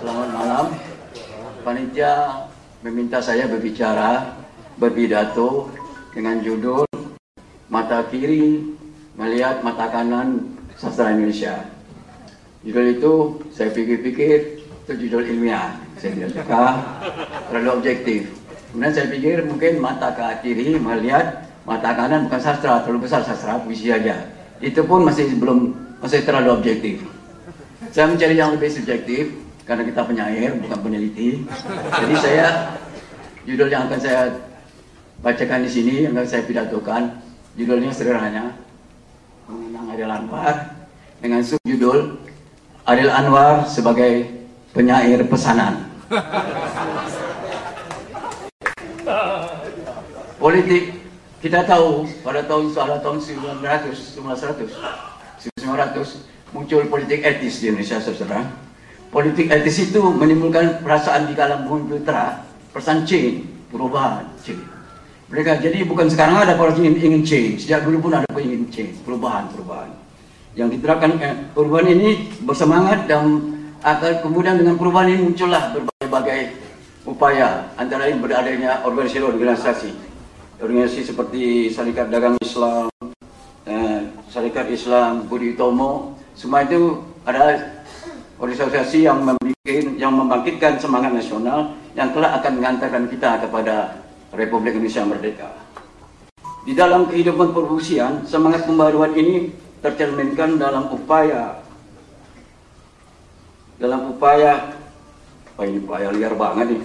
Selamat malam. Panitia meminta saya berbicara, berpidato dengan judul Mata Kiri Melihat Mata Kanan Sastra Indonesia. Judul itu saya pikir-pikir itu judul ilmiah. Saya tidak suka, terlalu objektif. Kemudian saya pikir mungkin mata ke kiri melihat mata kanan bukan sastra, terlalu besar sastra, puisi aja. Itu pun masih belum, masih terlalu objektif. Saya mencari yang lebih subjektif, karena kita penyair bukan peneliti. Jadi saya judul yang akan saya bacakan di sini yang akan saya pidatokan judulnya sederhana mengenang Adil Anwar dengan subjudul Adil Anwar sebagai penyair pesanan. Politik kita tahu pada tahun pada tahun 1900 1900 1900 muncul politik etis di Indonesia saudara politik etis itu menimbulkan perasaan di kalangan bumi putra, perasaan change, perubahan, change. Mereka jadi bukan sekarang ada orang ingin, ingin change, sejak dulu pun ada ingin change, perubahan, perubahan. Yang diterapkan eh, perubahan ini bersemangat dan akan kemudian dengan perubahan ini muncullah berbagai-bagai upaya antara lain beradanya organisasi-organisasi organisasi seperti Serikat Dagang Islam, eh, Islam Budi Utomo, semua itu adalah organisasi yang membuat, yang membangkitkan semangat nasional yang kelak akan mengantarkan kita kepada Republik Indonesia Merdeka. Di dalam kehidupan perbusian, semangat pembaruan ini tercerminkan dalam upaya dalam upaya oh ini upaya liar banget nih.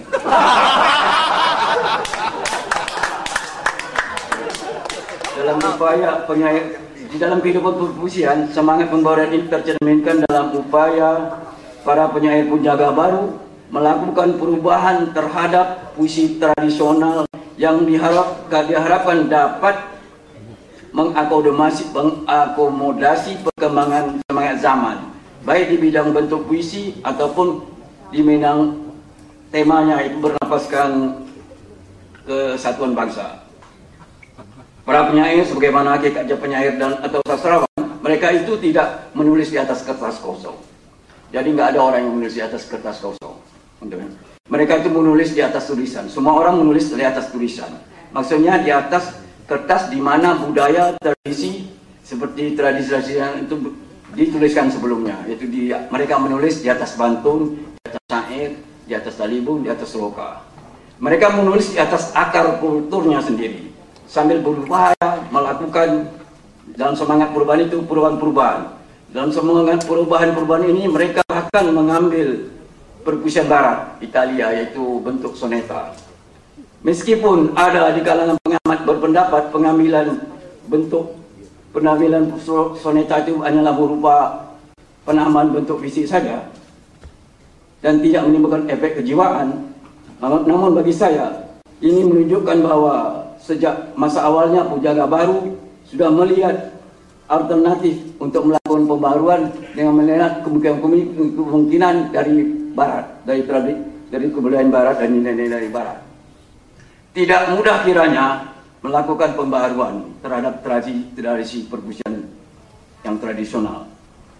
dalam upaya penyair di dalam kehidupan perpusian, semangat pembaruan ini tercerminkan dalam upaya para penyair penjaga baru melakukan perubahan terhadap puisi tradisional yang diharap, diharapkan dapat mengakomodasi, mengakomodasi perkembangan semangat zaman baik di bidang bentuk puisi ataupun di bidang temanya itu bernafaskan kesatuan bangsa. Para penyair sebagaimana hakikatnya penyair dan atau sastrawan, mereka itu tidak menulis di atas kertas kosong. Jadi nggak ada orang yang menulis di atas kertas kosong. Mereka itu menulis di atas tulisan. Semua orang menulis di atas tulisan. Maksudnya di atas kertas di mana budaya, tradisi seperti tradisi yang itu dituliskan sebelumnya. Yaitu di, mereka menulis di atas bantun, di atas syair, di atas talibun, di atas loka. Mereka menulis di atas akar kulturnya sendiri sambil berupaya melakukan dalam semangat perubahan itu perubahan-perubahan. Dalam semangat perubahan-perubahan ini mereka akan mengambil perpusian barat Italia yaitu bentuk soneta. Meskipun ada di kalangan pengamat berpendapat pengambilan bentuk penampilan soneta itu hanyalah berupa penamaan bentuk fisik saja dan tidak menimbulkan efek kejiwaan. Namun bagi saya ini menunjukkan bahwa sejak masa awalnya Pujaga Baru sudah melihat alternatif untuk melakukan pembaruan dengan melihat kemungkinan dari barat, dari tradisi, dari kebudayaan barat dan nilai-nilai dari barat. Tidak mudah kiranya melakukan pembaruan terhadap tradisi tradisi perkusian yang tradisional.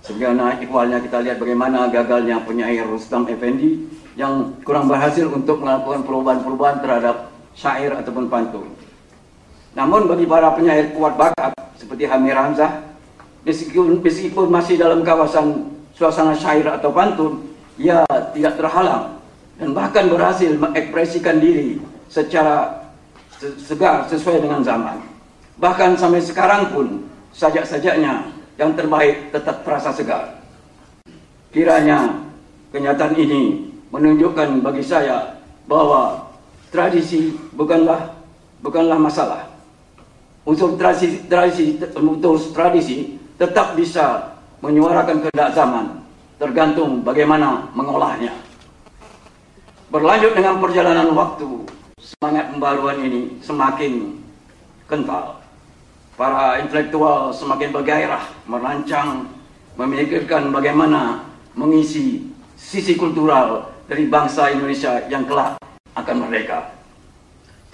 Sebagaimana ikhwalnya kita lihat bagaimana gagalnya penyair Rustam Effendi yang kurang berhasil untuk melakukan perubahan-perubahan terhadap syair ataupun pantun. Namun bagi para penyair kuat bakat seperti Hamir Hamzah, meskipun, meskipun masih dalam kawasan suasana syair atau pantun, ia tidak terhalang dan bahkan berhasil mengekspresikan diri secara segar sesuai dengan zaman. Bahkan sampai sekarang pun sajak-sajaknya yang terbaik tetap terasa segar. Kiranya kenyataan ini menunjukkan bagi saya bahwa tradisi bukanlah bukanlah masalah unsur tradisi, tradisi unsur tradisi tetap bisa menyuarakan kehendak zaman tergantung bagaimana mengolahnya. Berlanjut dengan perjalanan waktu, semangat pembaruan ini semakin kental. Para intelektual semakin bergairah merancang, memikirkan bagaimana mengisi sisi kultural dari bangsa Indonesia yang kelak akan merdeka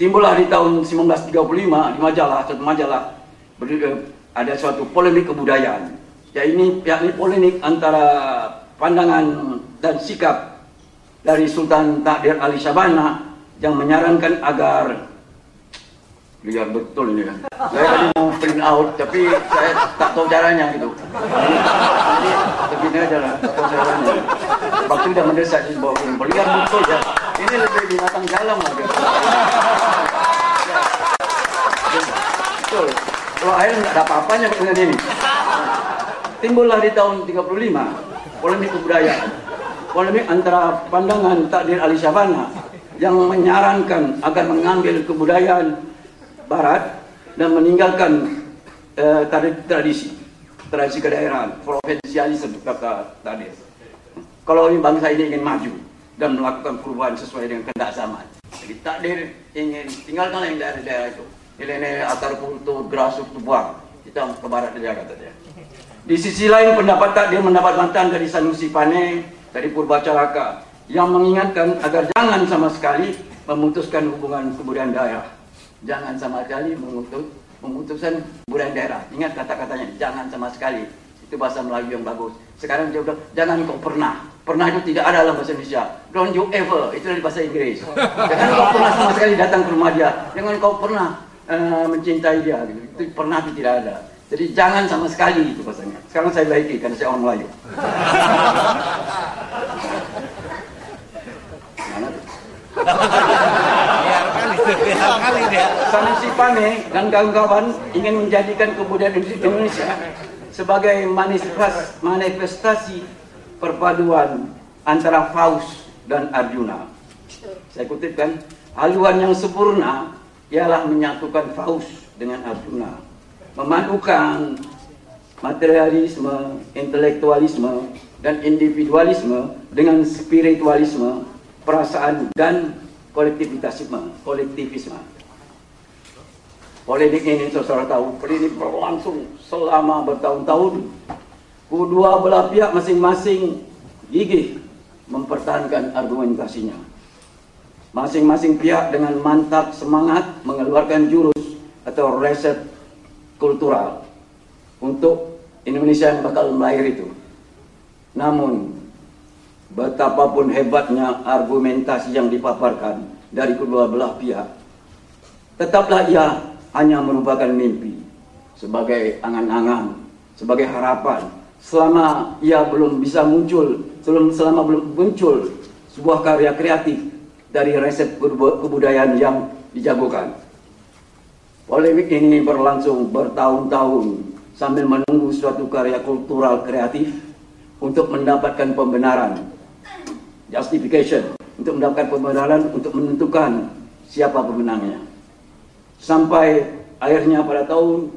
timbullah di tahun 1935 di majalah satu majalah ada suatu polemik kebudayaan. Ya ini yakni polemik antara pandangan dan sikap dari Sultan Takdir Ali Syabana yang menyarankan agar liar betul ini kan. Saya tadi mau print out tapi saya tak tahu caranya gitu. Jadi begini aja lah, tak tahu caranya. Waktu sudah mendesak di bawah. Liar betul ya. Ini lebih binatang dalam lah. Gitu. Betul. Air nggak ada apa-apanya dengan ini. Timbullah di tahun 35 polemik kebudayaan. Polemik antara pandangan takdir Ali Syabana yang menyarankan agar mengambil kebudayaan barat dan meninggalkan uh, tradisi tradisi kedaerahan provinsialisme kata tadi kalau ini bangsa ini ingin maju dan melakukan perubahan sesuai dengan kehendak zaman jadi takdir ingin tinggalkan yang daerah-daerah itu nilai-nilai akar kultur grassroots buang kita ke barat saja kata dia di sisi lain pendapat takdir mendapat mantan dari Sanusi Pane dari Purbacalaka yang mengingatkan agar jangan sama sekali memutuskan hubungan kebudayaan daerah jangan sama sekali memutus memutuskan budaya daerah. Ingat kata-katanya, jangan sama sekali. Itu bahasa Melayu yang bagus. Sekarang dia bilang, jangan kau pernah. Pernah itu tidak ada dalam bahasa Indonesia. Don't you ever, itu dari bahasa Inggris. Jangan kau pernah sama sekali datang ke rumah dia. Jangan kau pernah uh, mencintai dia. Gitu. Itu pernah itu tidak ada. Jadi jangan sama sekali itu bahasanya. Sekarang saya baiki karena saya orang Melayu. Mana tuh? kali dia. Dan kawan-kawan ingin menjadikan kebudayaan Indonesia sebagai manifestasi perpaduan antara Faust dan Arjuna. Saya kutipkan, haluan yang sempurna ialah menyatukan Faust dengan Arjuna. Memadukan materialisme, intelektualisme, dan individualisme dengan spiritualisme, perasaan, dan kolektivitasme, kolektivisme. Politik ini saudara tahu, politik berlangsung selama bertahun-tahun. Kedua belah pihak masing-masing gigih mempertahankan argumentasinya. Masing-masing pihak dengan mantap semangat mengeluarkan jurus atau reset kultural untuk Indonesia yang bakal melahir itu. Namun betapapun hebatnya argumentasi yang dipaparkan dari kedua belah pihak, tetaplah ia hanya merupakan mimpi sebagai angan-angan, sebagai harapan. Selama ia belum bisa muncul, selama, selama belum muncul sebuah karya kreatif dari resep kebudayaan yang dijagokan. Polemik ini berlangsung bertahun-tahun sambil menunggu suatu karya kultural kreatif untuk mendapatkan pembenaran justification untuk mendapatkan pembenaran untuk menentukan siapa pemenangnya. Sampai akhirnya pada tahun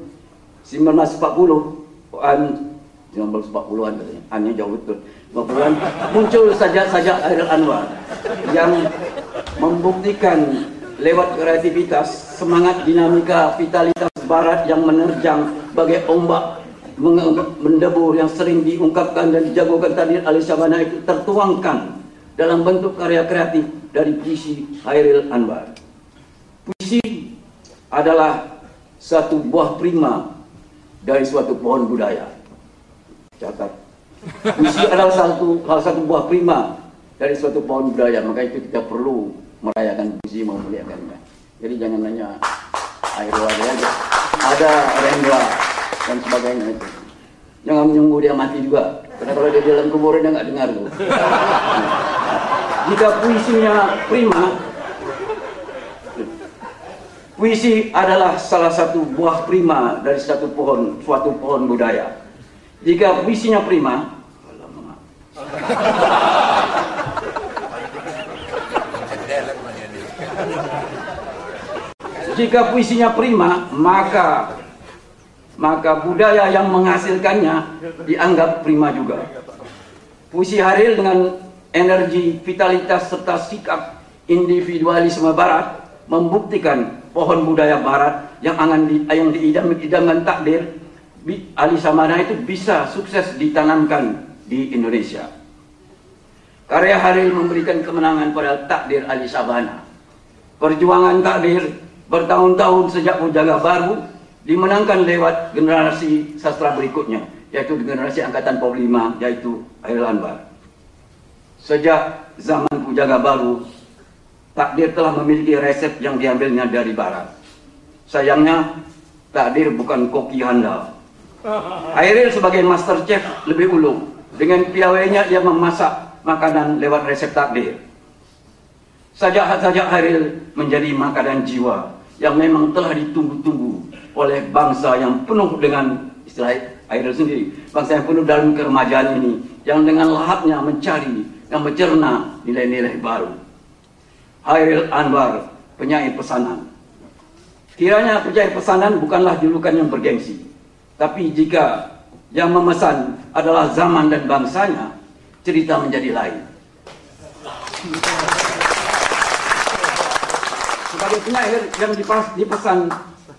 1940 an 1940-an katanya, annya jauh betul. 40-an muncul saja-saja Air Anwar yang membuktikan lewat kreativitas, semangat dinamika, vitalitas barat yang menerjang bagai ombak mendebur yang sering diungkapkan dan dijagokan tadi oleh Syabana itu tertuangkan dalam bentuk karya kreatif dari puisi Hairil Anwar. Puisi adalah satu buah prima dari suatu pohon budaya. Catat. Puisi adalah satu salah satu buah prima dari suatu pohon budaya, maka itu kita perlu merayakan puisi memuliakannya. Jadi jangan hanya air aja. Ada rendra dan sebagainya itu. Jangan menunggu dia mati juga. Karena kalau dia di dalam kubur dia nggak dengar tuh. Jika puisinya prima, puisi adalah salah satu buah prima dari satu pohon, suatu pohon budaya. Jika puisinya prima, jika puisinya prima, maka maka budaya yang menghasilkannya dianggap prima juga. Puisi Haril dengan energi, vitalitas serta sikap individualisme barat membuktikan pohon budaya barat yang akan di, yang diidam-idamkan takdir Ali Samana itu bisa sukses ditanamkan di Indonesia. Karya Haril memberikan kemenangan pada takdir Ali Sabana. Perjuangan takdir bertahun-tahun sejak Pujaga Baru dimenangkan lewat generasi sastra berikutnya, yaitu generasi angkatan 45, yaitu Air Anwar. Sejak zaman Pujaga Baru, takdir telah memiliki resep yang diambilnya dari barat. Sayangnya, takdir bukan koki handal. Hairil sebagai master chef lebih ulu. Dengan piawainya ia memasak makanan lewat resep takdir. Sajak-sajak Hairil menjadi makanan jiwa yang memang telah ditunggu-tunggu oleh bangsa yang penuh dengan istilah Hairil sendiri. Bangsa yang penuh dalam keremajaan ini. Yang dengan lahapnya mencari dan mencerna nilai-nilai baru. Hairil Anwar, penyair pesanan. Kiranya penyair pesanan bukanlah julukan yang bergengsi. Tapi jika yang memesan adalah zaman dan bangsanya, cerita menjadi lain. Sebagai penyair yang dipesan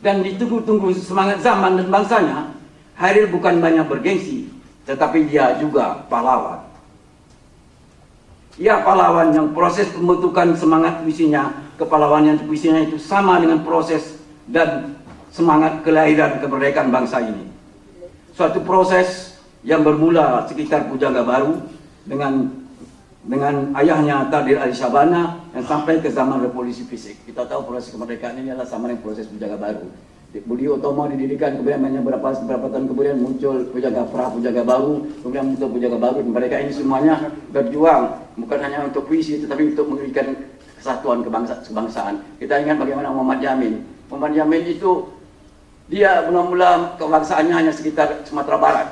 dan ditunggu-tunggu semangat zaman dan bangsanya, Hairil bukan banyak bergengsi, tetapi dia juga pahlawan. Ia pahlawan yang proses pembentukan semangat puisinya, kepahlawanan puisinya itu sama dengan proses dan semangat kelahiran kemerdekaan bangsa ini. Suatu proses yang bermula sekitar Pujangga Baru dengan dengan ayahnya Tadir Ali Syabana yang sampai ke zaman revolusi fisik. Kita tahu proses kemerdekaan ini adalah sama dengan proses Pujangga Baru. Budi Utomo didirikan kemudian banyak beberapa beberapa tahun kemudian muncul Pujaga Pra, Pujaga Baru, kemudian muncul Pujaga Baru. Mereka ini semuanya berjuang bukan hanya untuk puisi tetapi untuk memberikan kesatuan kebangsa, kebangsaan. Kita ingat bagaimana Muhammad Yamin. Muhammad Yamin itu dia mula-mula kebangsaannya hanya sekitar Sumatera Barat.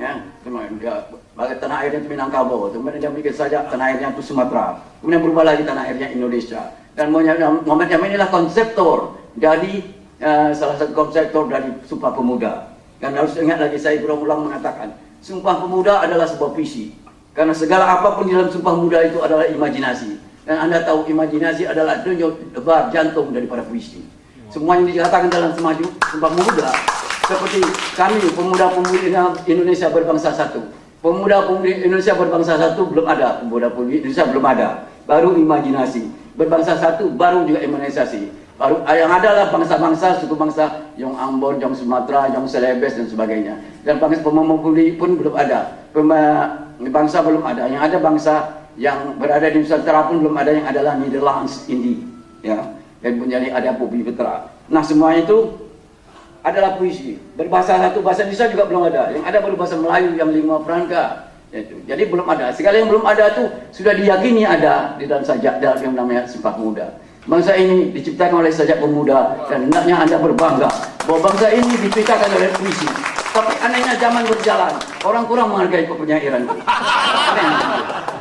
Ya, dia bagi tanah airnya itu Minangkabau, kemudian dia bikin saja tanah airnya itu Sumatera, kemudian berubah lagi tanah airnya Indonesia. Dan Muhammad Yamin inilah konseptor dari uh, salah satu konseptor dari Sumpah Pemuda. Dan harus ingat lagi saya berulang mengatakan, Sumpah Pemuda adalah sebuah visi. Karena segala apa pun di dalam Sumpah Pemuda itu adalah imajinasi. Dan Anda tahu imajinasi adalah denyut debar jantung daripada puisi. Semua yang dikatakan dalam semaju Sumpah Pemuda seperti kami pemuda-pemudi Indonesia berbangsa satu. Pemuda-pemudi Indonesia berbangsa satu belum ada, pemuda-pemudi Indonesia belum ada. Baru imajinasi. Berbangsa satu baru juga imunisasi. Baru yang adalah bangsa-bangsa, suku bangsa Yong Ambon, Yong Sumatera, Yong Celebes dan sebagainya. Dan bangsa Pemomoguli pun belum ada. bangsa belum ada. Yang ada bangsa yang berada di Nusantara pun belum ada yang adalah Netherlands Indi. Ya. Dan menjadi ada Bumi Petra. Nah semua itu adalah puisi. Berbahasa satu bahasa Indonesia juga belum ada. Yang ada baru bahasa Melayu yang lima perangka. Jadi belum ada. Segala yang belum ada itu sudah diyakini ada di dalam sajak dalam yang namanya Sumpah Muda. Bangsa ini diciptakan oleh sajak pemuda dan hendaknya anda berbangga bahwa bangsa ini diciptakan oleh puisi. Tapi anehnya zaman berjalan, orang kurang menghargai kepenyairan.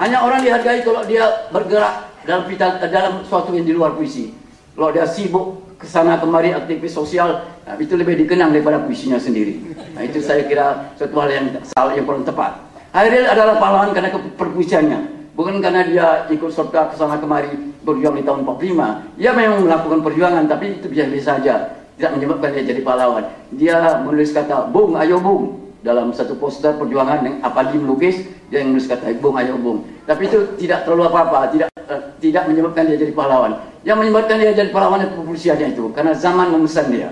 Hanya orang dihargai kalau dia bergerak dalam dalam suatu yang di luar puisi. Kalau dia sibuk ke sana kemari aktivis sosial, nah, itu lebih dikenang daripada puisinya sendiri. Nah, itu saya kira suatu hal yang salah yang kurang tepat. Hairil adalah pahlawan karena perpuisiannya. Bukan karena dia ikut serta ke sana kemari berjuang di tahun 45. Dia memang melakukan perjuangan, tapi itu biasa-biasa saja. Tidak menyebabkan dia jadi pahlawan. Dia menulis kata, Bung, ayo Bung. Dalam satu poster perjuangan yang apa melukis, dia yang menulis kata, Bung, ayo Bung. Tapi itu tidak terlalu apa-apa, tidak uh, tidak menyebabkan dia jadi pahlawan. Yang menyebabkan dia jadi pahlawan kepolisiannya itu, karena zaman memesan dia.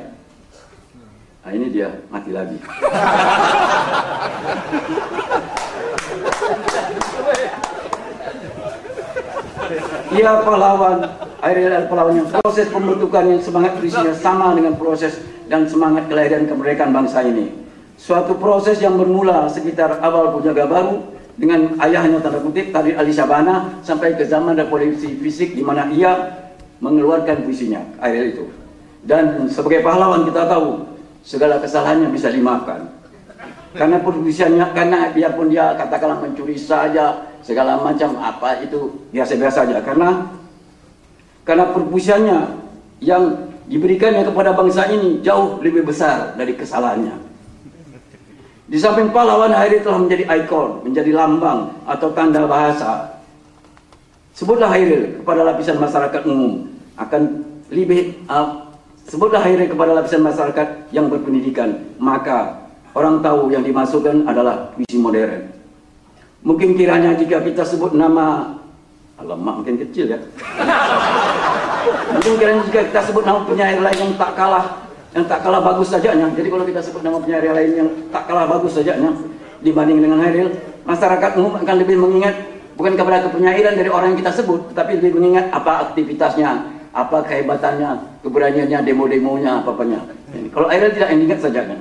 Nah ini dia, mati lagi. Ia pahlawan, adalah pahlawan yang proses pembentukan yang semangat berisinya sama dengan proses dan semangat kelahiran kemerdekaan bangsa ini. Suatu proses yang bermula sekitar awal Pujaga Baru dengan ayahnya tanda kutip tadi Ali Sabana sampai ke zaman revolusi fisik di mana ia mengeluarkan puisinya Ariel itu. Dan sebagai pahlawan kita tahu segala kesalahannya bisa dimaafkan. Karena perbusiannya, karena biarpun dia katakanlah mencuri saja, segala macam apa itu biasa-biasa saja karena karena perbusiannya yang diberikannya kepada bangsa ini jauh lebih besar dari kesalahannya. Di samping pahlawan Hairi telah menjadi ikon, menjadi lambang atau tanda bahasa. Sebutlah Hairi kepada lapisan masyarakat umum akan lebih uh, sebutlah Hairi kepada lapisan masyarakat yang berpendidikan, maka orang tahu yang dimasukkan adalah puisi modern. Mungkin kiranya jika kita sebut nama Alamak mungkin kecil ya. Mungkin kiranya jika kita sebut nama penyair lain yang tak kalah yang tak kalah bagus sajanya. Jadi kalau kita sebut nama penyair lain yang tak kalah bagus sajanya dibanding dengan Hairil, masyarakat umum akan lebih mengingat bukan kepada kepenyairan dari orang yang kita sebut, tapi lebih mengingat apa aktivitasnya, apa kehebatannya, keberaniannya, demo-demonya, apa-apanya. Kalau Hairil tidak ingat saja kan.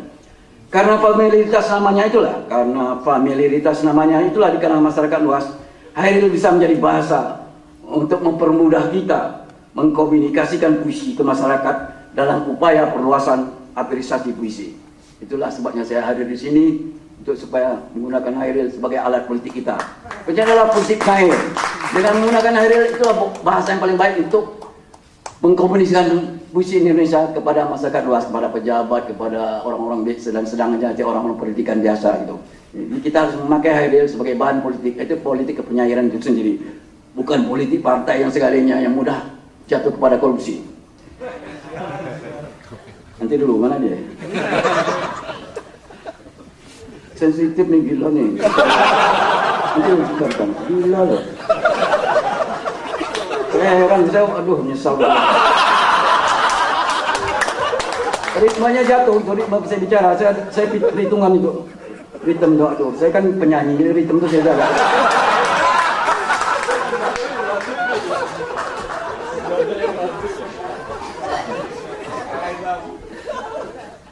Karena familiaritas namanya itulah, karena familiaritas namanya itulah di kalangan masyarakat luas, Hairil bisa menjadi bahasa untuk mempermudah kita mengkomunikasikan puisi ke masyarakat dalam upaya perluasan apresiasi puisi. Itulah sebabnya saya hadir di sini untuk supaya menggunakan Hairil sebagai alat politik kita. Berjalanlah politik Hairil. Dengan menggunakan Hairil itulah bahasa yang paling baik untuk mengkomunikasikan puisi Indonesia kepada masyarakat luas, kepada pejabat, kepada orang-orang sedang-sedang aja, orang-orang pendidikan biasa gitu. Jadi kita harus memakai Hairil sebagai bahan politik. Itu politik kepenyairan itu sendiri. Bukan politik partai yang segalinya yang mudah jatuh kepada korupsi. Nanti dulu, mana dia? Sensitif nih gila nih. Nanti kan, gila loh. Saya heran, saya aduh nyesal banget. Ritmenya jatuh, itu ritme saya bicara, saya, saya perhitungan itu. Ritme itu, aduh, saya kan penyanyi, jadi ritme itu saya jaga.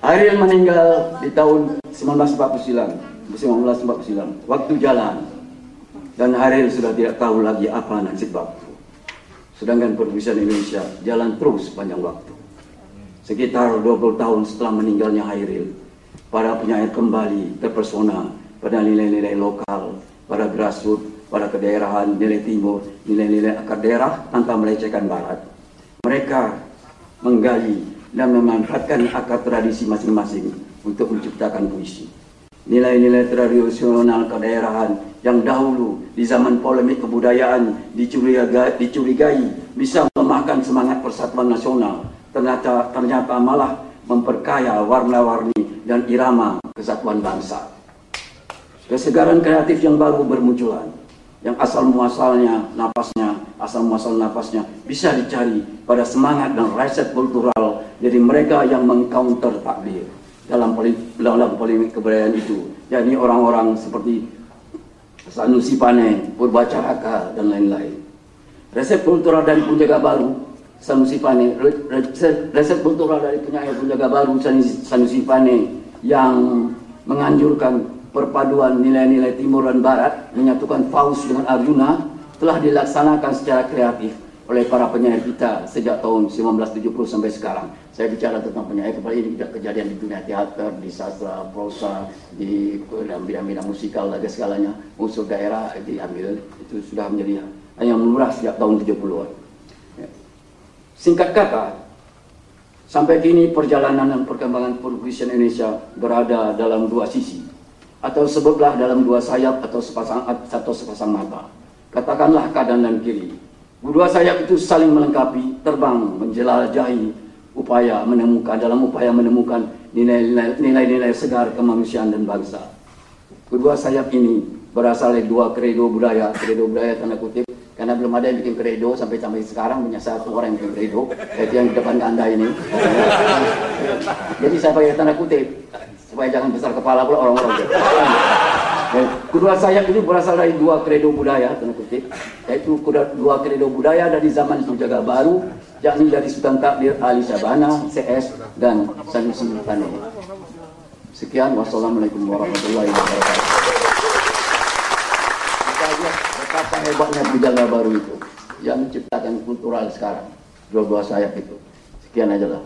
Ariel meninggal di tahun 1949, 1949, waktu jalan. Dan Ariel sudah tidak tahu lagi apa nasib waktu. Sedangkan perpustakaan Indonesia jalan terus panjang waktu. Sekitar 20 tahun setelah meninggalnya Hairil, para penyair kembali terpesona pada nilai-nilai lokal, pada grassroots, pada kedaerahan, nilai timur, nilai-nilai akar daerah tanpa melecehkan barat. Mereka menggali dan memanfaatkan akar tradisi masing-masing untuk menciptakan puisi. Nilai-nilai tradisional kedaerahan yang dahulu di zaman polemik kebudayaan dicurigai, dicurigai bisa melemahkan semangat persatuan nasional, ternyata, ternyata malah memperkaya warna-warni dan irama kesatuan bangsa. Kesegaran kreatif yang baru bermunculan, yang asal muasalnya napasnya, asal muasal napasnya bisa dicari pada semangat dan riset kultural dari mereka yang mengcounter takdir dalam dalam polemik kebudayaan itu. Jadi orang-orang seperti Sanusi Pane, Purbacaraka dan lain-lain. Resep kultural dari penjaga baru Sanusi Pane, resep kultural dari penyair penjaga baru Sanusi Pane yang menganjurkan perpaduan nilai-nilai timur dan barat menyatukan Faust dengan Arjuna telah dilaksanakan secara kreatif oleh para penyair kita sejak tahun 1970 sampai sekarang. Saya bicara tentang penyair kepala ini tidak kejadian di dunia teater, di sastra, prosa, di bidang-bidang musikal dan segalanya. Unsur daerah diambil itu sudah menjadi yang murah sejak tahun 70-an. Ya. Singkat kata, sampai kini perjalanan dan perkembangan perpustakaan Indonesia berada dalam dua sisi atau sebutlah dalam dua sayap atau sepasang atau sepasang mata. Katakanlah kanan dan kiri. Kedua sayap itu saling melengkapi, terbang menjelajahi upaya menemukan dalam upaya menemukan nilai-nilai segar kemanusiaan dan bangsa. Kedua sayap ini berasal dari dua kredo budaya, kredo budaya tanda kutip, karena belum ada yang bikin kredo sampai sampai sekarang punya satu orang yang bikin kredo, yaitu yang di depan anda ini. Jadi saya pakai tanda kutip, supaya jangan besar kepala pula orang-orang. Kedua sayap ini berasal dari dua kredo budaya, tanda kutip, yaitu dua kredo budaya dari zaman penjaga baru, yakni dari Sultan Takdir Ali Sabana, CS, dan Sanusi Tani. Sekian, wassalamualaikum warahmatullahi wabarakatuh. Kita lihat betapa hebatnya penjaga baru itu yang menciptakan kultural sekarang. Dua-dua sayap itu. Sekian aja lah.